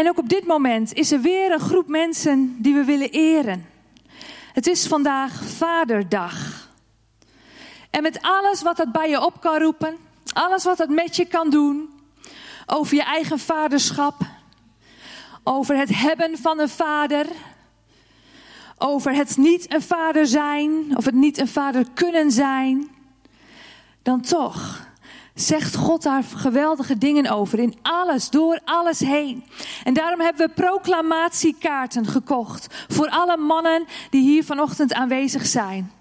En ook op dit moment is er weer een groep mensen die we willen eren. Het is vandaag Vaderdag. En met alles wat dat bij je op kan roepen, alles wat dat met je kan doen, over je eigen vaderschap, over het hebben van een vader, over het niet een vader zijn of het niet een vader kunnen zijn, dan toch zegt God daar geweldige dingen over. In alles, door alles heen. En daarom hebben we proclamatiekaarten gekocht. Voor alle mannen die hier vanochtend aanwezig zijn.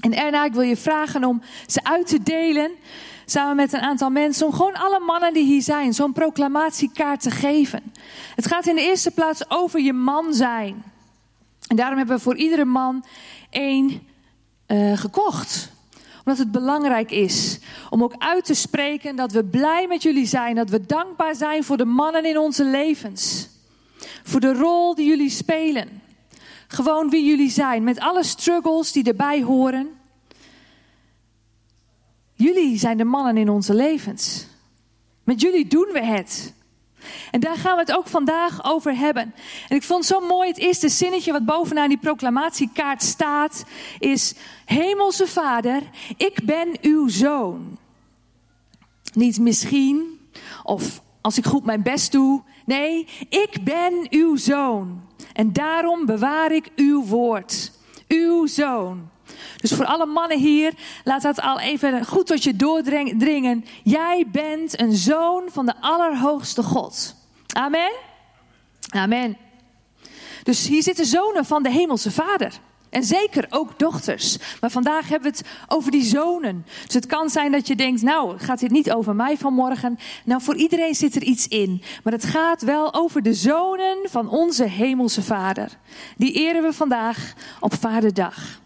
En Erna, ik wil je vragen om ze uit te delen. Samen met een aantal mensen. Om gewoon alle mannen die hier zijn. Zo'n proclamatiekaart te geven. Het gaat in de eerste plaats over je man zijn. En daarom hebben we voor iedere man één uh, gekocht omdat het belangrijk is om ook uit te spreken dat we blij met jullie zijn. Dat we dankbaar zijn voor de mannen in onze levens. Voor de rol die jullie spelen. Gewoon wie jullie zijn. Met alle struggles die erbij horen. Jullie zijn de mannen in onze levens. Met jullie doen we het. En daar gaan we het ook vandaag over hebben. En ik vond zo mooi, het eerste zinnetje wat bovenaan die proclamatiekaart staat, is: Hemelse Vader, ik ben uw zoon. Niet misschien, of als ik goed mijn best doe. Nee, ik ben uw zoon. En daarom bewaar ik uw woord. Uw zoon. Dus voor alle mannen hier, laat dat al even goed tot je doordringen. Jij bent een zoon van de Allerhoogste God. Amen? Amen. Dus hier zitten zonen van de Hemelse Vader. En zeker ook dochters. Maar vandaag hebben we het over die zonen. Dus het kan zijn dat je denkt, nou, gaat dit niet over mij vanmorgen? Nou, voor iedereen zit er iets in. Maar het gaat wel over de zonen van onze Hemelse Vader. Die eren we vandaag op Vaderdag.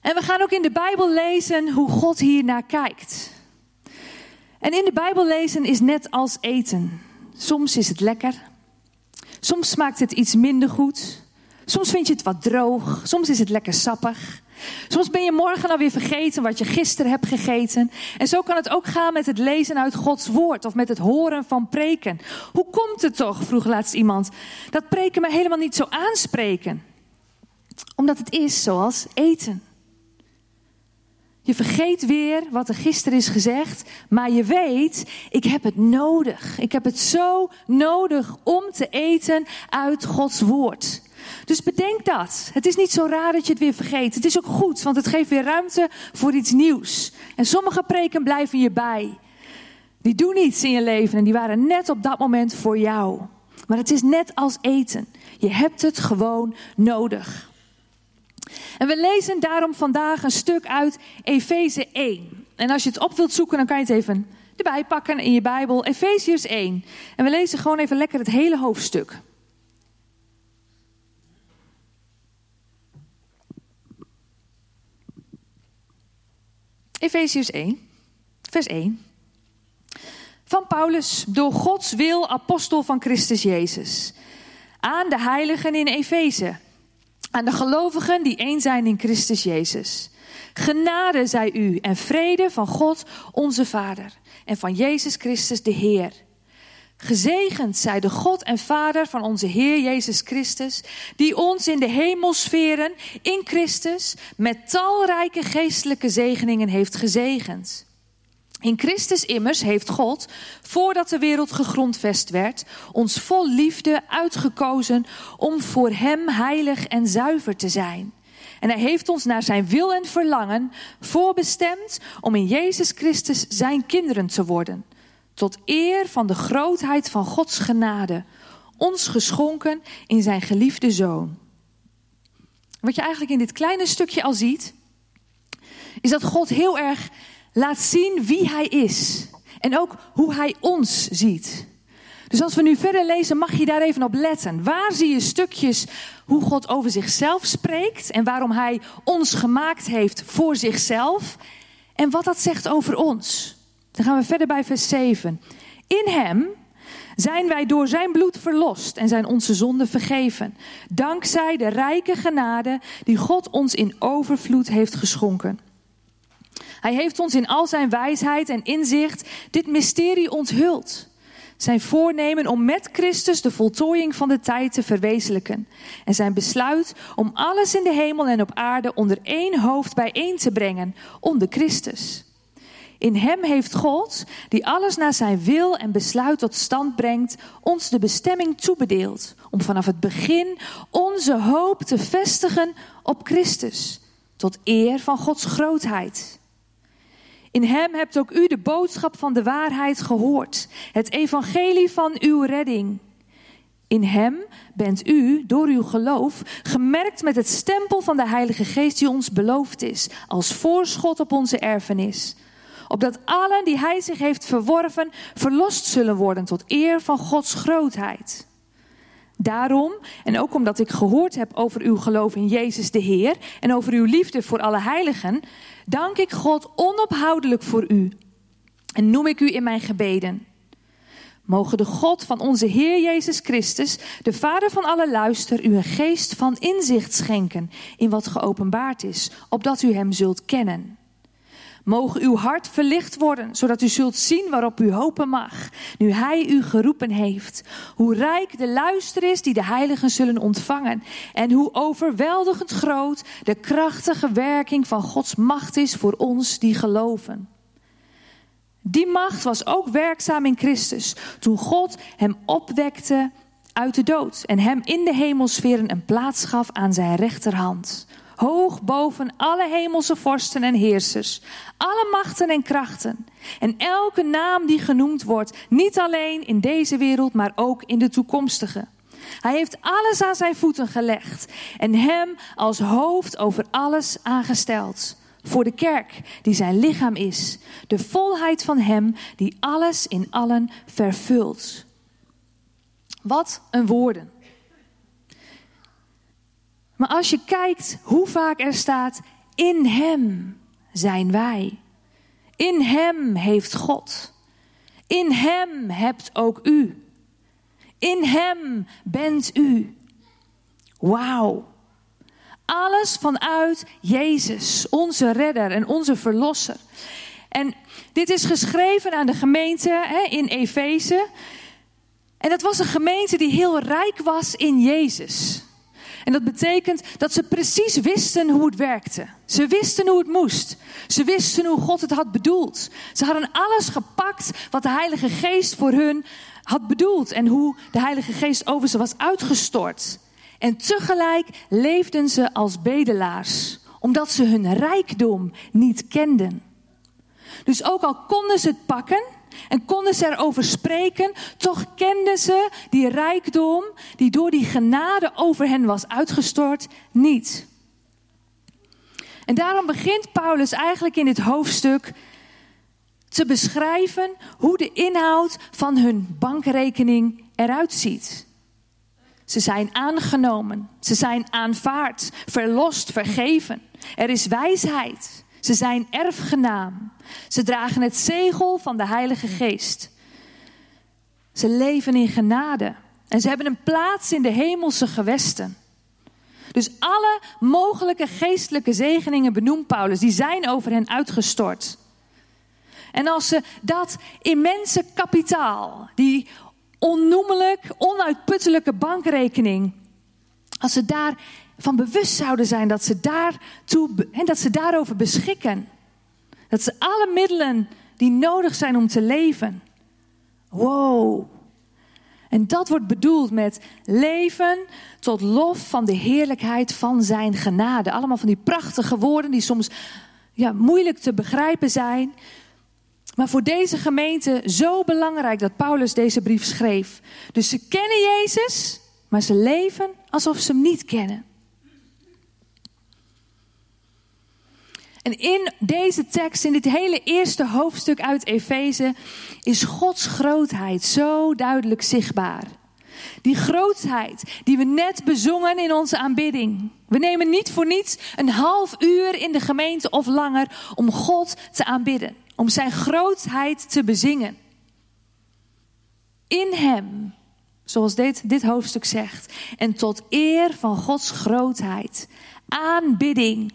En we gaan ook in de Bijbel lezen hoe God hier naar kijkt. En in de Bijbel lezen is net als eten. Soms is het lekker. Soms smaakt het iets minder goed. Soms vind je het wat droog. Soms is het lekker sappig. Soms ben je morgen alweer vergeten wat je gisteren hebt gegeten. En zo kan het ook gaan met het lezen uit Gods woord of met het horen van preken. Hoe komt het toch, vroeg laatst iemand, dat preken me helemaal niet zo aanspreken? Omdat het is zoals eten. Je vergeet weer wat er gisteren is gezegd, maar je weet, ik heb het nodig. Ik heb het zo nodig om te eten uit Gods woord. Dus bedenk dat. Het is niet zo raar dat je het weer vergeet. Het is ook goed, want het geeft weer ruimte voor iets nieuws. En sommige preken blijven je bij. Die doen iets in je leven en die waren net op dat moment voor jou. Maar het is net als eten. Je hebt het gewoon nodig. En we lezen daarom vandaag een stuk uit Efeze 1. En als je het op wilt zoeken, dan kan je het even erbij pakken in je Bijbel. Efeziërs 1. En we lezen gewoon even lekker het hele hoofdstuk. Efeziërs 1, vers 1. Van Paulus, door Gods wil apostel van Christus Jezus. Aan de heiligen in Efeze aan de gelovigen die één zijn in Christus Jezus. Genade zij u en vrede van God onze Vader en van Jezus Christus de Heer. Gezegend zij de God en Vader van onze Heer Jezus Christus, die ons in de hemelsferen in Christus met talrijke geestelijke zegeningen heeft gezegend. In Christus immers heeft God, voordat de wereld gegrondvest werd, ons vol liefde uitgekozen om voor Hem heilig en zuiver te zijn. En Hij heeft ons naar Zijn wil en verlangen voorbestemd om in Jezus Christus Zijn kinderen te worden. Tot eer van de grootheid van Gods genade, ons geschonken in Zijn geliefde Zoon. Wat je eigenlijk in dit kleine stukje al ziet, is dat God heel erg laat zien wie Hij is. En ook hoe Hij ons ziet. Dus als we nu verder lezen, mag je daar even op letten. Waar zie je stukjes hoe God over zichzelf spreekt en waarom Hij ons gemaakt heeft voor zichzelf en wat dat zegt over ons? Dan gaan we verder bij vers 7. In Hem zijn wij door Zijn bloed verlost en zijn onze zonden vergeven. Dankzij de rijke genade die God ons in overvloed heeft geschonken. Hij heeft ons in al zijn wijsheid en inzicht dit mysterie onthuld. zijn voornemen om met Christus de voltooiing van de tijd te verwezenlijken. En zijn besluit om alles in de hemel en op aarde onder één hoofd bijeen te brengen, onder Christus. In hem heeft God, die alles naar zijn wil en besluit tot stand brengt, ons de bestemming toebedeeld om vanaf het begin onze hoop te vestigen op Christus, tot eer van Gods grootheid. In hem hebt ook u de boodschap van de waarheid gehoord, het evangelie van uw redding. In hem bent u, door uw geloof, gemerkt met het stempel van de Heilige Geest die ons beloofd is, als voorschot op onze erfenis. Opdat allen die hij zich heeft verworven, verlost zullen worden tot eer van Gods grootheid. Daarom, en ook omdat ik gehoord heb over uw geloof in Jezus de Heer en over uw liefde voor alle heiligen, dank ik God onophoudelijk voor u en noem ik u in mijn gebeden. Mogen de God van onze Heer Jezus Christus, de Vader van alle luister, u een geest van inzicht schenken in wat geopenbaard is, opdat u Hem zult kennen. Mogen uw hart verlicht worden, zodat u zult zien waarop u hopen mag, nu Hij u geroepen heeft. Hoe rijk de luister is die de heiligen zullen ontvangen. En hoe overweldigend groot de krachtige werking van Gods macht is voor ons die geloven. Die macht was ook werkzaam in Christus, toen God hem opwekte uit de dood en hem in de hemelsferen een plaats gaf aan zijn rechterhand hoog boven alle hemelse vorsten en heersers, alle machten en krachten. En elke naam die genoemd wordt, niet alleen in deze wereld, maar ook in de toekomstige. Hij heeft alles aan zijn voeten gelegd en hem als hoofd over alles aangesteld. Voor de kerk, die zijn lichaam is, de volheid van hem die alles in allen vervult. Wat een woorden. Maar als je kijkt hoe vaak er staat, in Hem zijn wij. In Hem heeft God. In Hem hebt ook u. In Hem bent u. Wauw. Alles vanuit Jezus, onze redder en onze verlosser. En dit is geschreven aan de gemeente hè, in Efeze. En dat was een gemeente die heel rijk was in Jezus. En dat betekent dat ze precies wisten hoe het werkte. Ze wisten hoe het moest. Ze wisten hoe God het had bedoeld. Ze hadden alles gepakt wat de Heilige Geest voor hun had bedoeld en hoe de Heilige Geest over ze was uitgestort. En tegelijk leefden ze als bedelaars, omdat ze hun rijkdom niet kenden. Dus ook al konden ze het pakken, en konden ze erover spreken, toch kenden ze die rijkdom die door die genade over hen was uitgestort niet. En daarom begint Paulus eigenlijk in dit hoofdstuk te beschrijven hoe de inhoud van hun bankrekening eruit ziet. Ze zijn aangenomen, ze zijn aanvaard, verlost, vergeven. Er is wijsheid. Ze zijn erfgenaam. Ze dragen het zegel van de Heilige Geest. Ze leven in genade. En ze hebben een plaats in de hemelse gewesten. Dus alle mogelijke geestelijke zegeningen benoemt Paulus, die zijn over hen uitgestort. En als ze dat immense kapitaal, die onnoemelijk, onuitputtelijke bankrekening, als ze daar van bewust zouden zijn dat ze, daartoe, en dat ze daarover beschikken. Dat ze alle middelen die nodig zijn om te leven. Wow. En dat wordt bedoeld met leven tot lof van de heerlijkheid van zijn genade. Allemaal van die prachtige woorden die soms ja, moeilijk te begrijpen zijn. Maar voor deze gemeente zo belangrijk dat Paulus deze brief schreef. Dus ze kennen Jezus, maar ze leven alsof ze hem niet kennen. En in deze tekst, in dit hele eerste hoofdstuk uit Efeze, is Gods grootheid zo duidelijk zichtbaar. Die grootheid die we net bezongen in onze aanbidding. We nemen niet voor niets een half uur in de gemeente of langer om God te aanbidden. Om zijn grootheid te bezingen. In Hem, zoals dit, dit hoofdstuk zegt. En tot eer van Gods grootheid. Aanbidding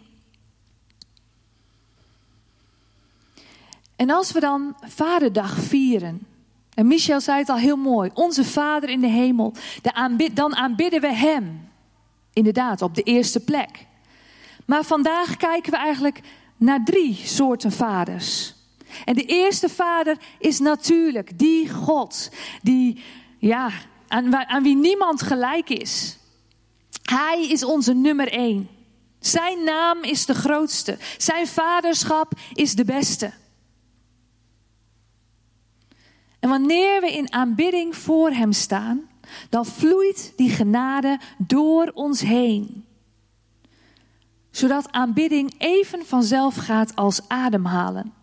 En als we dan Vaderdag vieren, En Michel zei het al heel mooi. Onze Vader in de hemel. Dan aanbidden we Hem. Inderdaad, op de eerste plek. Maar vandaag kijken we eigenlijk naar drie soorten vaders. En de eerste vader is natuurlijk die God. Die, ja, aan, aan wie niemand gelijk is. Hij is onze nummer één. Zijn naam is de grootste. Zijn vaderschap is de beste. En wanneer we in aanbidding voor Hem staan, dan vloeit die genade door ons heen. Zodat aanbidding even vanzelf gaat als ademhalen.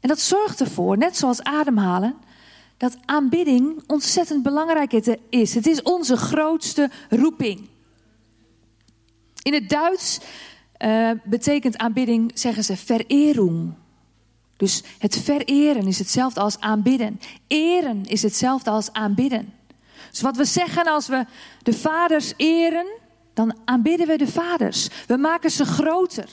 En dat zorgt ervoor, net zoals ademhalen, dat aanbidding ontzettend belangrijk is. Het is onze grootste roeping. In het Duits uh, betekent aanbidding, zeggen ze, vererung. Dus het vereren is hetzelfde als aanbidden. Eren is hetzelfde als aanbidden. Dus wat we zeggen als we de vaders eren, dan aanbidden we de vaders. We maken ze groter.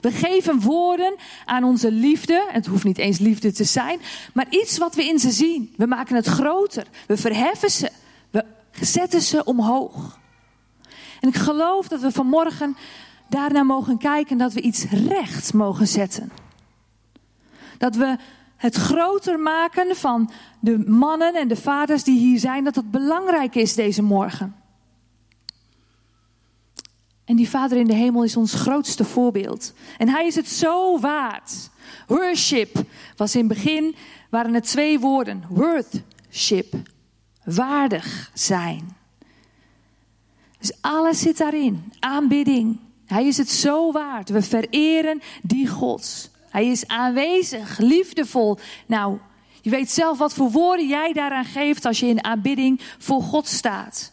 We geven woorden aan onze liefde. Het hoeft niet eens liefde te zijn, maar iets wat we in ze zien. We maken het groter. We verheffen ze. We zetten ze omhoog. En ik geloof dat we vanmorgen daarna mogen kijken dat we iets recht mogen zetten. Dat we het groter maken van de mannen en de vaders die hier zijn, dat dat belangrijk is deze morgen. En die Vader in de hemel is ons grootste voorbeeld. En hij is het zo waard. Worship was in het begin, waren het twee woorden. Worthship, waardig zijn. Dus alles zit daarin. Aanbidding. Hij is het zo waard. We vereren die God. Hij is aanwezig, liefdevol. Nou, je weet zelf wat voor woorden jij daaraan geeft als je in aanbidding voor God staat.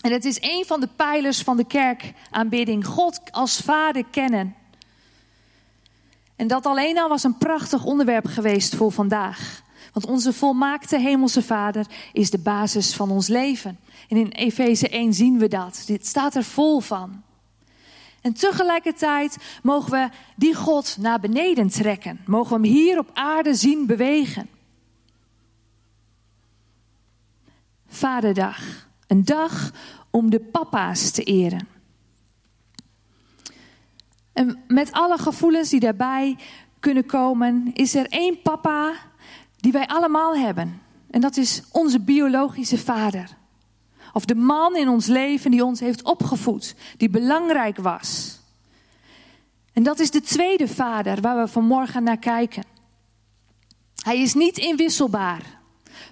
En het is een van de pijlers van de kerkaanbidding. God als Vader kennen. En dat alleen al was een prachtig onderwerp geweest voor vandaag. Want onze volmaakte hemelse Vader is de basis van ons leven. En in Efeze 1 zien we dat. Dit staat er vol van. En tegelijkertijd mogen we die God naar beneden trekken. Mogen we hem hier op aarde zien bewegen. Vaderdag. Een dag om de papa's te eren. En met alle gevoelens die daarbij kunnen komen, is er één papa die wij allemaal hebben. En dat is onze biologische vader. Of de man in ons leven die ons heeft opgevoed, die belangrijk was. En dat is de tweede vader waar we vanmorgen naar kijken. Hij is niet inwisselbaar.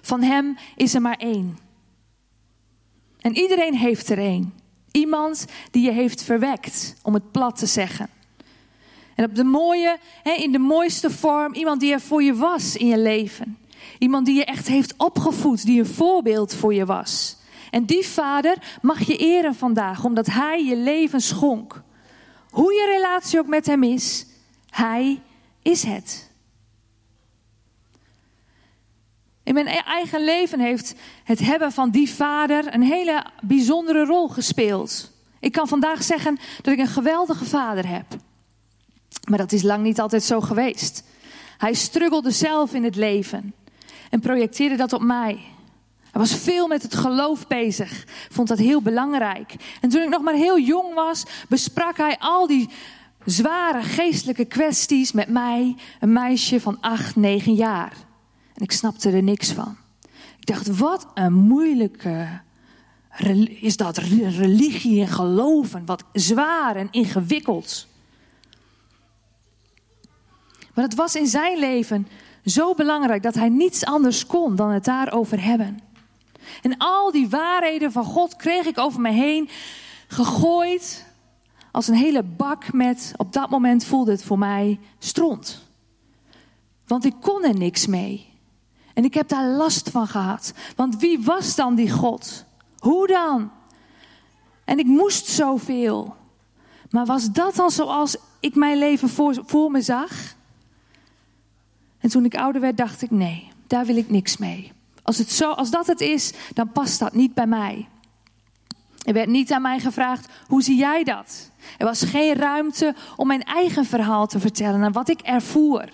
Van hem is er maar één. En iedereen heeft er één. Iemand die je heeft verwekt, om het plat te zeggen. En op de mooie, in de mooiste vorm, iemand die er voor je was in je leven. Iemand die je echt heeft opgevoed, die een voorbeeld voor je was. En die vader mag je eren vandaag, omdat hij je leven schonk. Hoe je relatie ook met hem is, hij is het. In mijn e- eigen leven heeft het hebben van die vader een hele bijzondere rol gespeeld. Ik kan vandaag zeggen dat ik een geweldige vader heb. Maar dat is lang niet altijd zo geweest. Hij struggelde zelf in het leven en projecteerde dat op mij. Hij was veel met het geloof bezig, vond dat heel belangrijk. En toen ik nog maar heel jong was, besprak hij al die zware geestelijke kwesties met mij, een meisje van acht, negen jaar. En ik snapte er niks van. Ik dacht, wat een moeilijke is dat religie en geloven, wat zwaar en ingewikkeld. Maar het was in zijn leven zo belangrijk dat hij niets anders kon dan het daarover hebben. En al die waarheden van God kreeg ik over me heen gegooid als een hele bak met, op dat moment voelde het voor mij stront. Want ik kon er niks mee. En ik heb daar last van gehad. Want wie was dan die God? Hoe dan? En ik moest zoveel. Maar was dat dan zoals ik mijn leven voor, voor me zag? En toen ik ouder werd, dacht ik: nee, daar wil ik niks mee. Als, het zo, als dat het is, dan past dat niet bij mij. Er werd niet aan mij gevraagd: hoe zie jij dat? Er was geen ruimte om mijn eigen verhaal te vertellen en wat ik ervoer.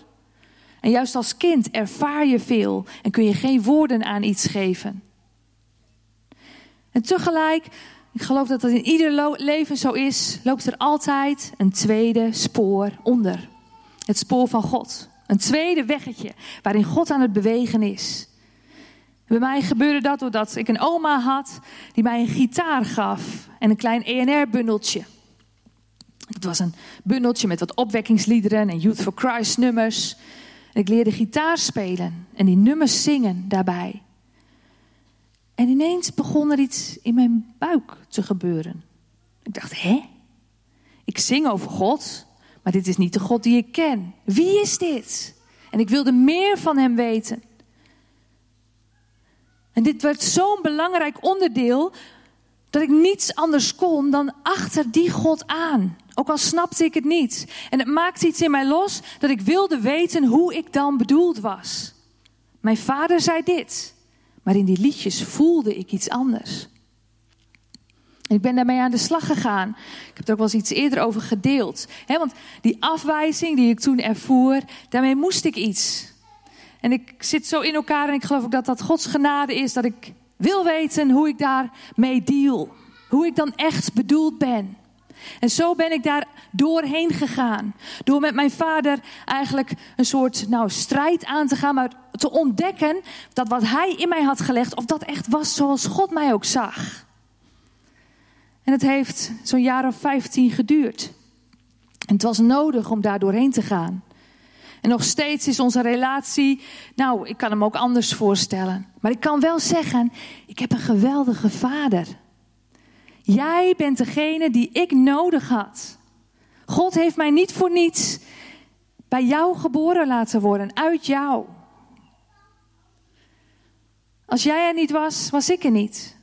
En juist als kind ervaar je veel en kun je geen woorden aan iets geven. En tegelijk, ik geloof dat dat in ieder leven zo is, loopt er altijd een tweede spoor onder. Het spoor van God. Een tweede weggetje waarin God aan het bewegen is. Bij mij gebeurde dat doordat ik een oma had die mij een gitaar gaf en een klein ENR-bundeltje. Het was een bundeltje met wat opwekkingsliederen en Youth for Christ nummers. En ik leerde gitaar spelen en die nummers zingen daarbij. En ineens begon er iets in mijn buik te gebeuren. Ik dacht, hè? Ik zing over God, maar dit is niet de God die ik ken. Wie is dit? En ik wilde meer van hem weten. En dit werd zo'n belangrijk onderdeel dat ik niets anders kon dan achter die God aan. Ook al snapte ik het niet. En het maakte iets in mij los dat ik wilde weten hoe ik dan bedoeld was. Mijn vader zei dit, maar in die liedjes voelde ik iets anders. Ik ben daarmee aan de slag gegaan. Ik heb er ook wel eens iets eerder over gedeeld. want die afwijzing die ik toen ervoer, daarmee moest ik iets. En ik zit zo in elkaar en ik geloof ook dat dat Gods genade is. Dat ik wil weten hoe ik daarmee deal. Hoe ik dan echt bedoeld ben. En zo ben ik daar doorheen gegaan. Door met mijn vader eigenlijk een soort nou, strijd aan te gaan. Maar te ontdekken dat wat hij in mij had gelegd. Of dat echt was zoals God mij ook zag. En het heeft zo'n jaar of vijftien geduurd. En het was nodig om daar doorheen te gaan. En nog steeds is onze relatie, nou, ik kan hem ook anders voorstellen. Maar ik kan wel zeggen, ik heb een geweldige vader. Jij bent degene die ik nodig had. God heeft mij niet voor niets bij jou geboren laten worden, uit jou. Als jij er niet was, was ik er niet.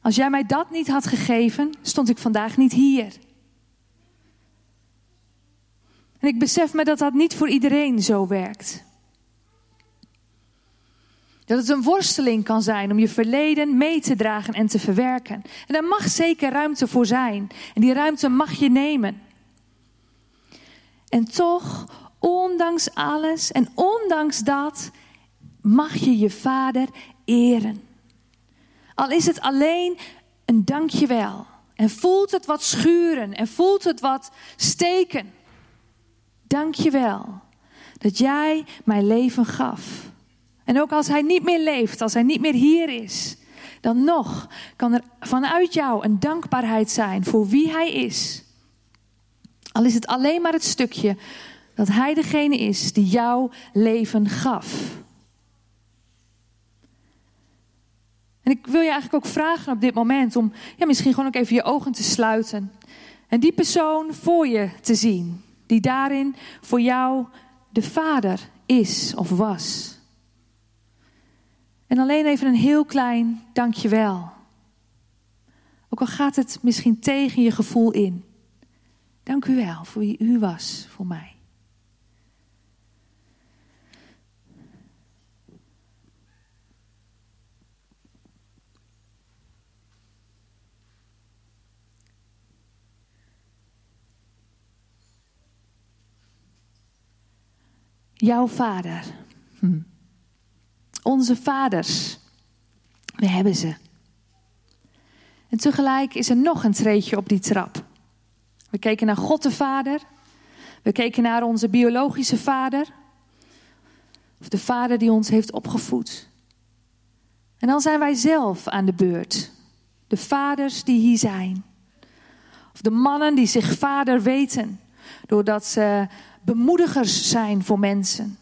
Als jij mij dat niet had gegeven, stond ik vandaag niet hier. En ik besef me dat dat niet voor iedereen zo werkt. Dat het een worsteling kan zijn om je verleden mee te dragen en te verwerken. En daar mag zeker ruimte voor zijn. En die ruimte mag je nemen. En toch, ondanks alles en ondanks dat, mag je je vader eren. Al is het alleen een dankjewel. En voelt het wat schuren en voelt het wat steken. Dank je wel dat jij mijn leven gaf. En ook als hij niet meer leeft, als hij niet meer hier is, dan nog kan er vanuit jou een dankbaarheid zijn voor wie hij is. Al is het alleen maar het stukje dat hij degene is die jouw leven gaf. En ik wil je eigenlijk ook vragen op dit moment om ja, misschien gewoon ook even je ogen te sluiten. En die persoon voor je te zien die daarin voor jou de Vader is of was. En alleen even een heel klein dankjewel. Ook al gaat het misschien tegen je gevoel in. Dank u wel voor wie u was voor mij. Jouw vader. Hm. Onze vaders. We hebben ze. En tegelijk is er nog een treetje op die trap. We keken naar God de Vader. We keken naar onze biologische vader. Of de vader die ons heeft opgevoed. En dan zijn wij zelf aan de beurt. De vaders die hier zijn. Of de mannen die zich vader weten. Doordat ze bemoedigers zijn voor mensen.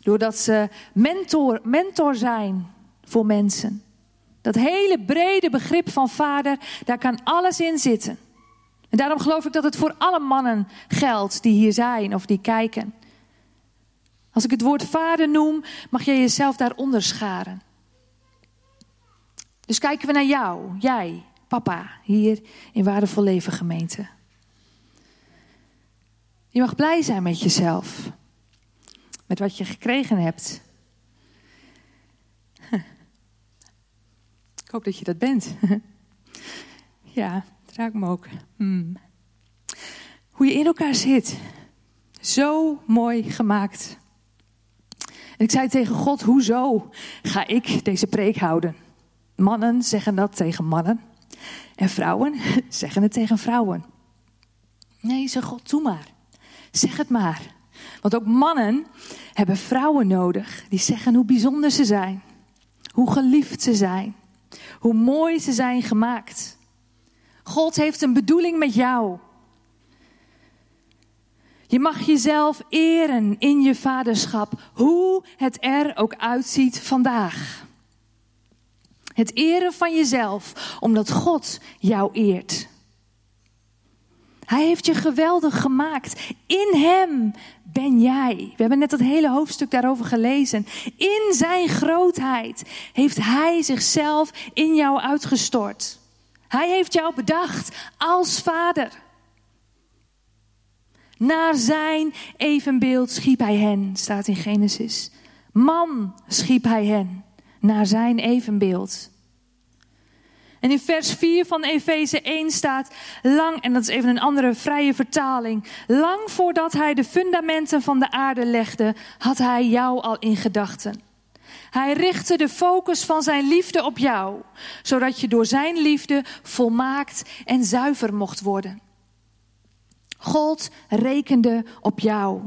Doordat ze mentor, mentor zijn voor mensen. Dat hele brede begrip van vader, daar kan alles in zitten. En daarom geloof ik dat het voor alle mannen geldt die hier zijn of die kijken. Als ik het woord vader noem, mag jij jezelf daaronder scharen. Dus kijken we naar jou, jij, papa, hier in Waardevol Leven gemeente. Je mag blij zijn met jezelf. Met wat je gekregen hebt. Ik hoop dat je dat bent. Ja, het raakt me ook. Hmm. Hoe je in elkaar zit. Zo mooi gemaakt. En ik zei tegen God, hoezo ga ik deze preek houden? Mannen zeggen dat tegen mannen. En vrouwen zeggen het tegen vrouwen. Nee, zeg God, doe maar. Zeg het maar. Want ook mannen hebben vrouwen nodig die zeggen hoe bijzonder ze zijn. Hoe geliefd ze zijn. Hoe mooi ze zijn gemaakt. God heeft een bedoeling met jou. Je mag jezelf eren in je vaderschap, hoe het er ook uitziet vandaag. Het eren van jezelf, omdat God jou eert. Hij heeft je geweldig gemaakt. In Hem ben jij. We hebben net dat hele hoofdstuk daarover gelezen. In Zijn grootheid heeft Hij zichzelf in jou uitgestort. Hij heeft jou bedacht als Vader. Naar Zijn evenbeeld schiep Hij hen, staat in Genesis. Man schiep Hij hen, naar Zijn evenbeeld. En in vers 4 van Efeze 1 staat lang, en dat is even een andere vrije vertaling, lang voordat hij de fundamenten van de aarde legde, had hij jou al in gedachten. Hij richtte de focus van zijn liefde op jou, zodat je door zijn liefde volmaakt en zuiver mocht worden. God rekende op jou.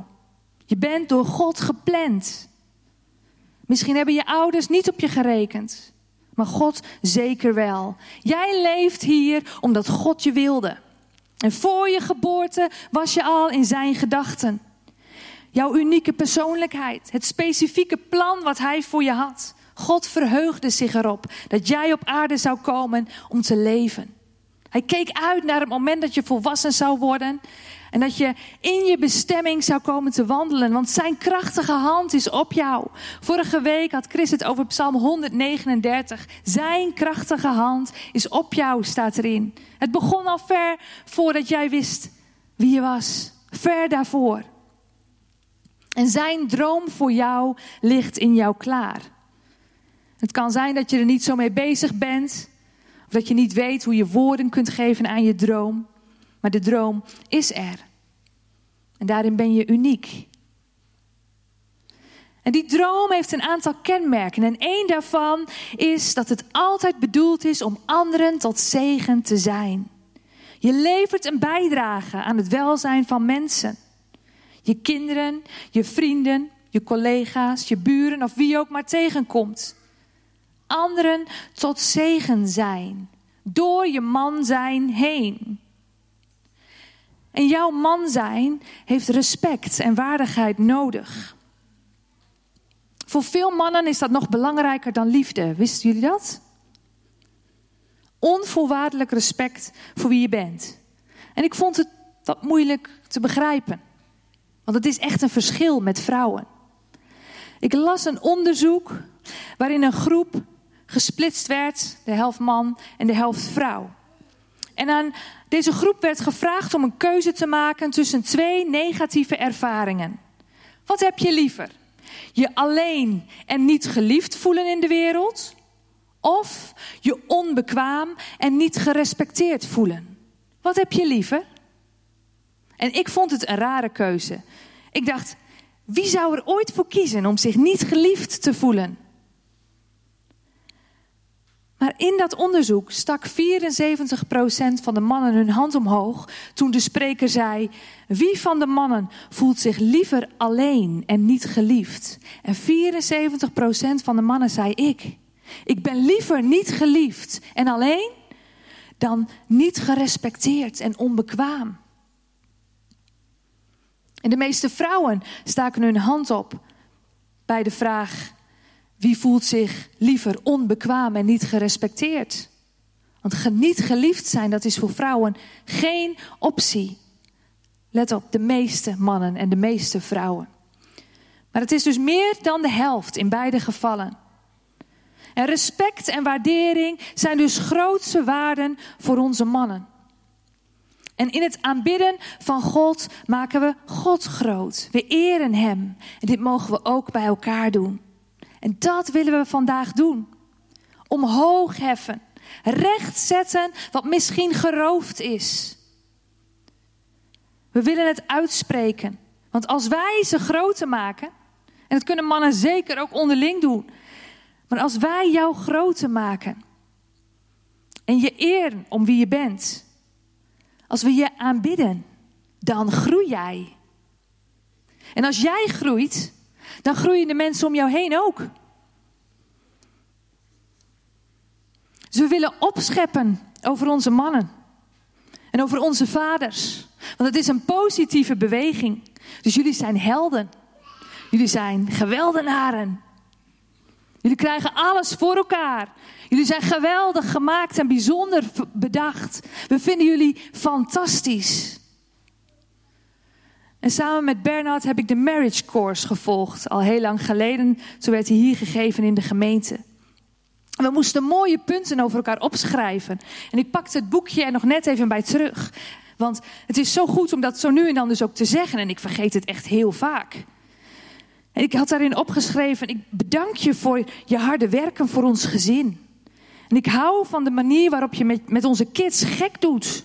Je bent door God gepland. Misschien hebben je ouders niet op je gerekend maar God zeker wel. Jij leeft hier omdat God je wilde. En voor je geboorte was je al in zijn gedachten. Jouw unieke persoonlijkheid, het specifieke plan wat hij voor je had. God verheugde zich erop dat jij op aarde zou komen om te leven. Hij keek uit naar het moment dat je volwassen zou worden en dat je in je bestemming zou komen te wandelen, want zijn krachtige hand is op jou. Vorige week had Chris het over Psalm 139. Zijn krachtige hand is op jou, staat erin. Het begon al ver voordat jij wist wie je was. Ver daarvoor. En zijn droom voor jou ligt in jou klaar. Het kan zijn dat je er niet zo mee bezig bent, of dat je niet weet hoe je woorden kunt geven aan je droom. Maar de droom is er. En daarin ben je uniek. En die droom heeft een aantal kenmerken. En één daarvan is dat het altijd bedoeld is om anderen tot zegen te zijn. Je levert een bijdrage aan het welzijn van mensen. Je kinderen, je vrienden, je collega's, je buren of wie ook maar tegenkomt. Anderen tot zegen zijn. Door je man zijn heen. En jouw man zijn heeft respect en waardigheid nodig. Voor veel mannen is dat nog belangrijker dan liefde. Wisten jullie dat? Onvoorwaardelijk respect voor wie je bent. En ik vond het wat moeilijk te begrijpen. Want het is echt een verschil met vrouwen. Ik las een onderzoek waarin een groep gesplitst werd, de helft man en de helft vrouw. En aan deze groep werd gevraagd om een keuze te maken tussen twee negatieve ervaringen. Wat heb je liever? Je alleen en niet geliefd voelen in de wereld? Of je onbekwaam en niet gerespecteerd voelen? Wat heb je liever? En ik vond het een rare keuze. Ik dacht, wie zou er ooit voor kiezen om zich niet geliefd te voelen? Maar in dat onderzoek stak 74% van de mannen hun hand omhoog toen de spreker zei: Wie van de mannen voelt zich liever alleen en niet geliefd? En 74% van de mannen zei: Ik. Ik ben liever niet geliefd en alleen dan niet gerespecteerd en onbekwaam. En de meeste vrouwen staken hun hand op bij de vraag: wie voelt zich liever onbekwaam en niet gerespecteerd? Want niet geliefd zijn, dat is voor vrouwen geen optie. Let op, de meeste mannen en de meeste vrouwen. Maar het is dus meer dan de helft in beide gevallen. En respect en waardering zijn dus grootste waarden voor onze mannen. En in het aanbidden van God maken we God groot. We eren Hem. En dit mogen we ook bij elkaar doen. En dat willen we vandaag doen. Omhoog heffen. Recht zetten wat misschien geroofd is. We willen het uitspreken. Want als wij ze groter maken En dat kunnen mannen zeker ook onderling doen. Maar als wij jou groter maken en je eer om wie je bent, als we je aanbidden, dan groei jij. En als jij groeit, dan groeien de mensen om jou heen ook. Dus we willen opscheppen over onze mannen en over onze vaders. Want het is een positieve beweging. Dus jullie zijn helden. Jullie zijn geweldenaren. Jullie krijgen alles voor elkaar. Jullie zijn geweldig gemaakt en bijzonder bedacht. We vinden jullie fantastisch. En samen met Bernard heb ik de Marriage Course gevolgd. Al heel lang geleden. Zo werd hij hier gegeven in de gemeente. We moesten mooie punten over elkaar opschrijven. En ik pakte het boekje er nog net even bij terug. Want het is zo goed om dat zo nu en dan dus ook te zeggen. En ik vergeet het echt heel vaak. En ik had daarin opgeschreven: Ik bedank je voor je harde werken voor ons gezin. En ik hou van de manier waarop je met onze kids gek doet.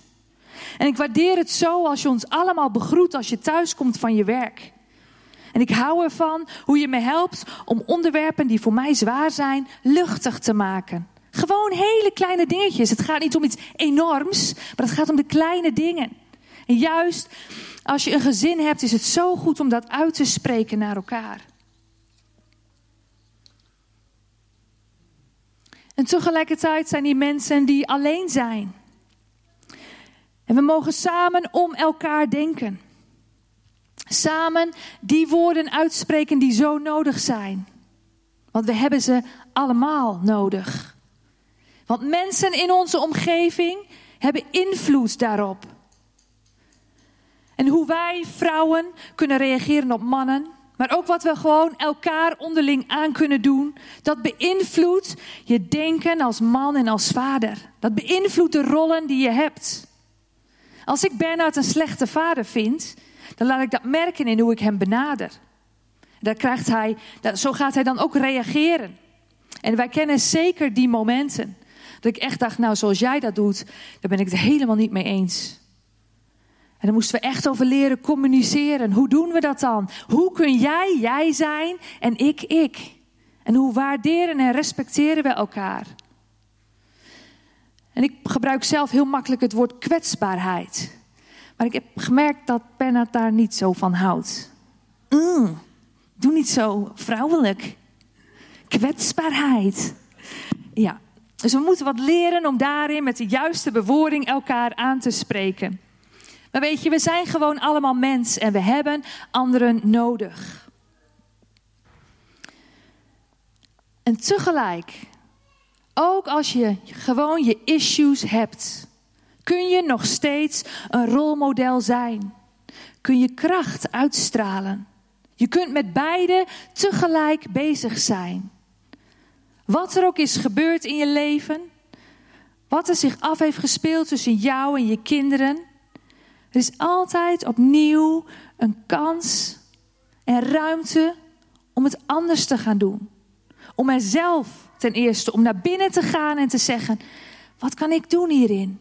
En ik waardeer het zo als je ons allemaal begroet als je thuiskomt van je werk. En ik hou ervan hoe je me helpt om onderwerpen die voor mij zwaar zijn, luchtig te maken. Gewoon hele kleine dingetjes. Het gaat niet om iets enorms, maar het gaat om de kleine dingen. En juist als je een gezin hebt, is het zo goed om dat uit te spreken naar elkaar. En tegelijkertijd zijn die mensen die alleen zijn. En we mogen samen om elkaar denken. Samen die woorden uitspreken die zo nodig zijn. Want we hebben ze allemaal nodig. Want mensen in onze omgeving hebben invloed daarop. En hoe wij vrouwen kunnen reageren op mannen, maar ook wat we gewoon elkaar onderling aan kunnen doen, dat beïnvloedt je denken als man en als vader. Dat beïnvloedt de rollen die je hebt. Als ik Bernard een slechte vader vind, dan laat ik dat merken in hoe ik hem benader. Daar krijgt hij, zo gaat hij dan ook reageren. En wij kennen zeker die momenten. Dat ik echt dacht, nou zoals jij dat doet, daar ben ik het helemaal niet mee eens. En dan moesten we echt over leren communiceren. Hoe doen we dat dan? Hoe kun jij jij zijn en ik ik? En hoe waarderen en respecteren we elkaar? En ik gebruik zelf heel makkelijk het woord kwetsbaarheid. Maar ik heb gemerkt dat Bernard daar niet zo van houdt. Mm, doe niet zo vrouwelijk. Kwetsbaarheid. Ja, dus we moeten wat leren om daarin met de juiste bewoording elkaar aan te spreken. Maar weet je, we zijn gewoon allemaal mens en we hebben anderen nodig. En tegelijk, ook als je gewoon je issues hebt, kun je nog steeds een rolmodel zijn. Kun je kracht uitstralen. Je kunt met beide tegelijk bezig zijn. Wat er ook is gebeurd in je leven, wat er zich af heeft gespeeld tussen jou en je kinderen, er is altijd opnieuw een kans en ruimte om het anders te gaan doen. Om er zelf ten eerste, om naar binnen te gaan en te zeggen: wat kan ik doen hierin?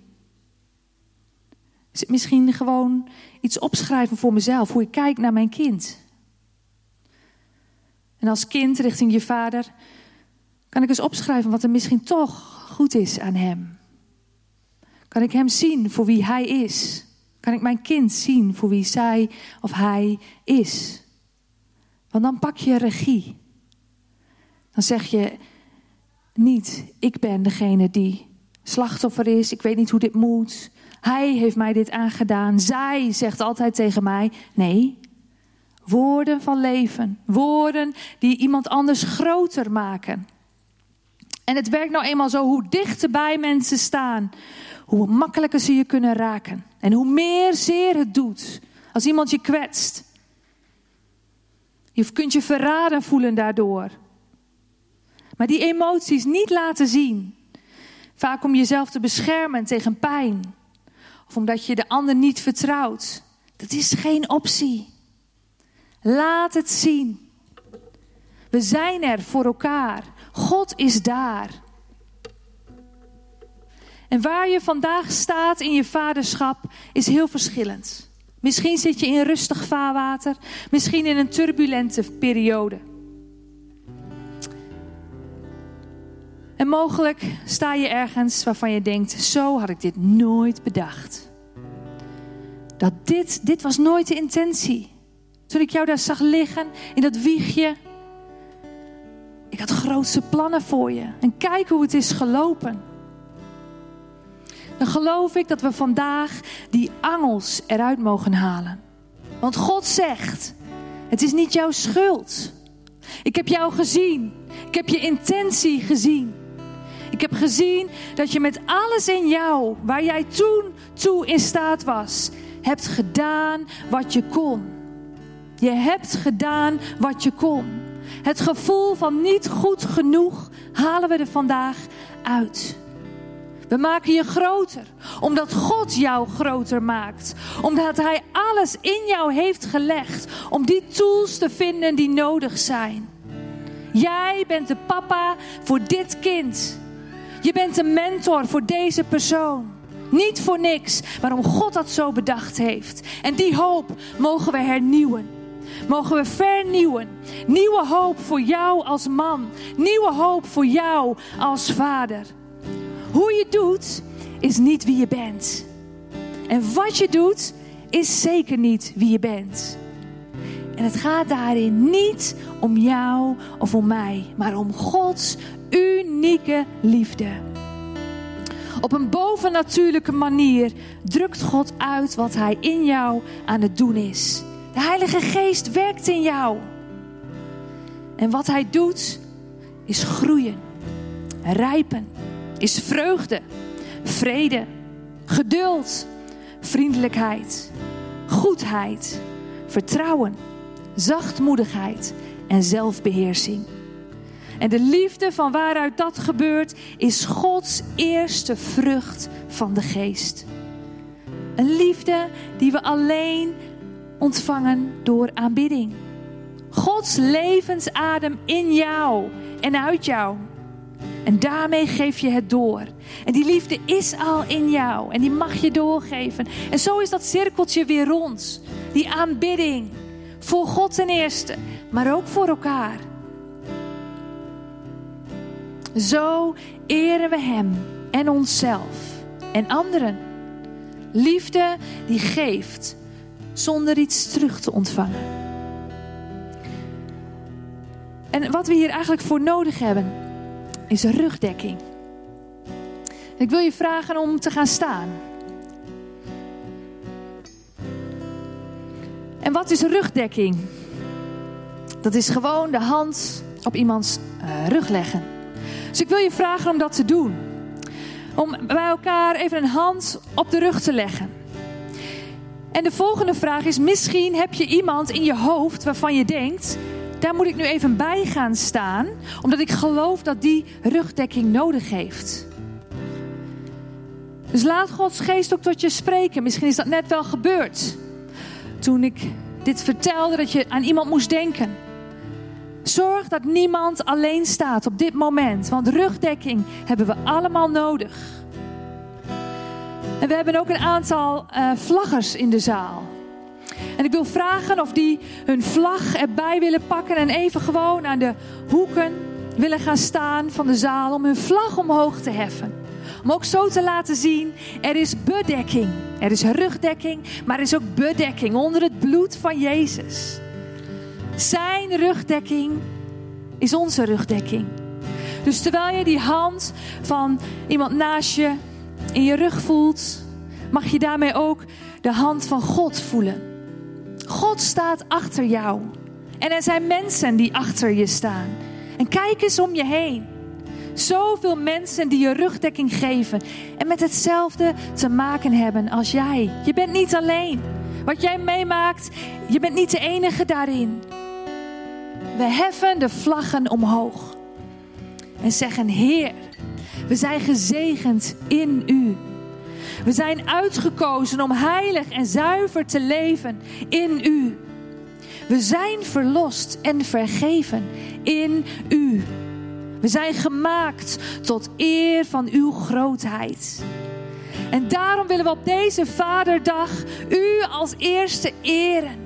Is het misschien gewoon iets opschrijven voor mezelf, hoe ik kijk naar mijn kind? En als kind richting je vader kan ik eens opschrijven wat er misschien toch goed is aan hem. Kan ik hem zien voor wie hij is? Kan ik mijn kind zien voor wie zij of hij is? Want dan pak je regie. Dan zeg je niet, ik ben degene die slachtoffer is, ik weet niet hoe dit moet. Hij heeft mij dit aangedaan. Zij zegt altijd tegen mij: nee. Woorden van leven. Woorden die iemand anders groter maken. En het werkt nou eenmaal zo: hoe dichter bij mensen staan, hoe makkelijker ze je kunnen raken. En hoe meer zeer het doet als iemand je kwetst. Je kunt je verraden voelen daardoor. Maar die emoties niet laten zien. Vaak om jezelf te beschermen tegen pijn. Of omdat je de ander niet vertrouwt. Dat is geen optie. Laat het zien. We zijn er voor elkaar. God is daar. En waar je vandaag staat in je vaderschap is heel verschillend. Misschien zit je in rustig vaarwater, misschien in een turbulente periode. En mogelijk sta je ergens waarvan je denkt: zo had ik dit nooit bedacht. Dat dit, dit was nooit de intentie. Toen ik jou daar zag liggen in dat wiegje. Ik had grootste plannen voor je. En kijk hoe het is gelopen. Dan geloof ik dat we vandaag die angels eruit mogen halen. Want God zegt: Het is niet jouw schuld. Ik heb jou gezien. Ik heb je intentie gezien. Ik heb gezien dat je met alles in jou, waar jij toen toe in staat was, hebt gedaan wat je kon. Je hebt gedaan wat je kon. Het gevoel van niet goed genoeg halen we er vandaag uit. We maken je groter, omdat God jou groter maakt. Omdat Hij alles in jou heeft gelegd om die tools te vinden die nodig zijn. Jij bent de papa voor dit kind. Je bent een mentor voor deze persoon. Niet voor niks waarom God dat zo bedacht heeft. En die hoop mogen we hernieuwen. Mogen we vernieuwen. Nieuwe hoop voor jou als man. Nieuwe hoop voor jou als vader. Hoe je doet is niet wie je bent. En wat je doet is zeker niet wie je bent. En het gaat daarin niet om jou of om mij, maar om Gods unieke liefde. Op een bovennatuurlijke manier drukt God uit wat Hij in jou aan het doen is. De Heilige Geest werkt in jou. En wat Hij doet is groeien, rijpen, is vreugde, vrede, geduld, vriendelijkheid, goedheid, vertrouwen, zachtmoedigheid en zelfbeheersing. En de liefde van waaruit dat gebeurt is Gods eerste vrucht van de geest. Een liefde die we alleen ontvangen door aanbidding. Gods levensadem in jou en uit jou. En daarmee geef je het door. En die liefde is al in jou en die mag je doorgeven. En zo is dat cirkeltje weer rond. Die aanbidding voor God ten eerste, maar ook voor elkaar. Zo eren we Hem en onszelf en anderen. Liefde die geeft zonder iets terug te ontvangen. En wat we hier eigenlijk voor nodig hebben, is rugdekking. Ik wil je vragen om te gaan staan. En wat is rugdekking? Dat is gewoon de hand op iemands uh, rug leggen. Dus ik wil je vragen om dat te doen. Om bij elkaar even een hand op de rug te leggen. En de volgende vraag is: misschien heb je iemand in je hoofd waarvan je denkt: daar moet ik nu even bij gaan staan, omdat ik geloof dat die rugdekking nodig heeft. Dus laat Gods geest ook tot je spreken. Misschien is dat net wel gebeurd. Toen ik dit vertelde, dat je aan iemand moest denken. Zorg dat niemand alleen staat op dit moment, want rugdekking hebben we allemaal nodig. En we hebben ook een aantal uh, vlaggers in de zaal. En ik wil vragen of die hun vlag erbij willen pakken en even gewoon aan de hoeken willen gaan staan van de zaal om hun vlag omhoog te heffen. Om ook zo te laten zien, er is bedekking. Er is rugdekking, maar er is ook bedekking onder het bloed van Jezus. Zijn rugdekking is onze rugdekking. Dus terwijl je die hand van iemand naast je in je rug voelt, mag je daarmee ook de hand van God voelen. God staat achter jou. En er zijn mensen die achter je staan. En kijk eens om je heen. Zoveel mensen die je rugdekking geven en met hetzelfde te maken hebben als jij. Je bent niet alleen. Wat jij meemaakt, je bent niet de enige daarin. We heffen de vlaggen omhoog en zeggen: Heer, we zijn gezegend in U. We zijn uitgekozen om heilig en zuiver te leven in U. We zijn verlost en vergeven in U. We zijn gemaakt tot eer van uw grootheid. En daarom willen we op deze Vaderdag u als eerste eren.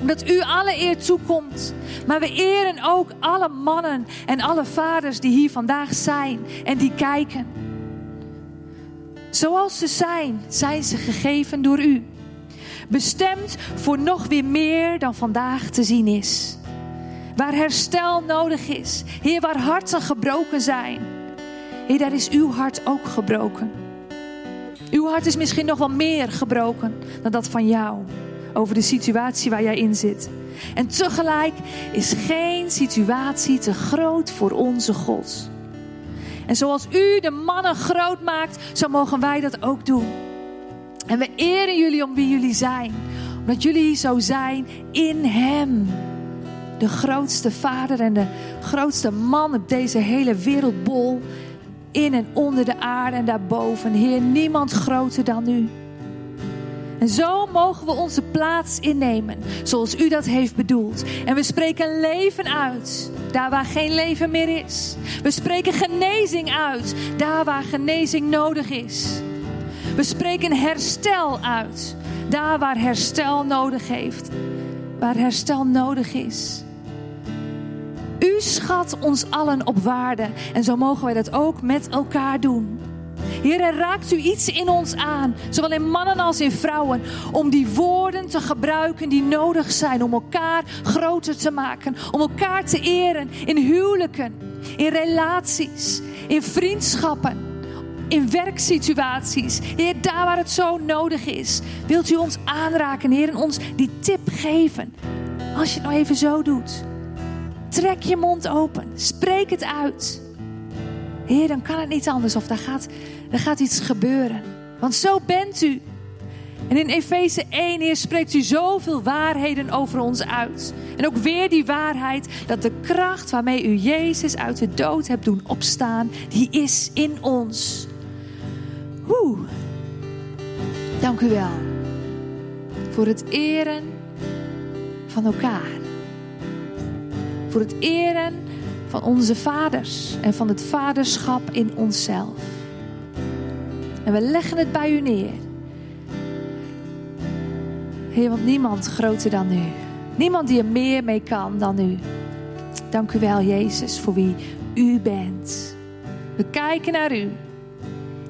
Omdat u alle eer toekomt. Maar we eren ook alle mannen en alle vaders die hier vandaag zijn en die kijken. Zoals ze zijn, zijn ze gegeven door u. Bestemd voor nog weer meer dan vandaag te zien is. Waar herstel nodig is. Heer, waar harten gebroken zijn. Heer, daar is uw hart ook gebroken. Uw hart is misschien nog wel meer gebroken dan dat van jou. Over de situatie waar jij in zit. En tegelijk is geen situatie te groot voor onze God. En zoals u de mannen groot maakt, zo mogen wij dat ook doen. En we eren jullie om wie jullie zijn. Omdat jullie zo zijn in Hem. De grootste vader en de grootste man op deze hele wereldbol. In en onder de aarde en daarboven. Heer, niemand groter dan u. En zo mogen we onze plaats innemen, zoals u dat heeft bedoeld. En we spreken leven uit, daar waar geen leven meer is. We spreken genezing uit, daar waar genezing nodig is. We spreken herstel uit, daar waar herstel nodig heeft, waar herstel nodig is. U schat ons allen op waarde en zo mogen wij dat ook met elkaar doen. Heer, er raakt u iets in ons aan, zowel in mannen als in vrouwen, om die woorden te gebruiken die nodig zijn om elkaar groter te maken, om elkaar te eren in huwelijken, in relaties, in vriendschappen, in werksituaties. Heer, daar waar het zo nodig is, wilt u ons aanraken, Heer, en ons die tip geven. Als je het nou even zo doet. Trek je mond open. Spreek het uit. Heer, dan kan het niet anders. Of daar gaat, er gaat iets gebeuren. Want zo bent u. En in Efeze 1, Heer, spreekt u zoveel waarheden over ons uit. En ook weer die waarheid dat de kracht waarmee u Jezus uit de dood hebt doen opstaan, die is in ons. Oeh. Dank u wel voor het eren van elkaar. Voor het eren van onze vaders en van het vaderschap in onszelf. En we leggen het bij u neer. Heer, want niemand groter dan u. Niemand die er meer mee kan dan u. Dank u wel, Jezus, voor wie u bent. We kijken naar u.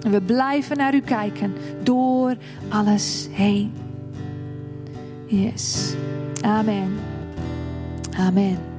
En we blijven naar u kijken door alles heen. Yes. Amen. Amen.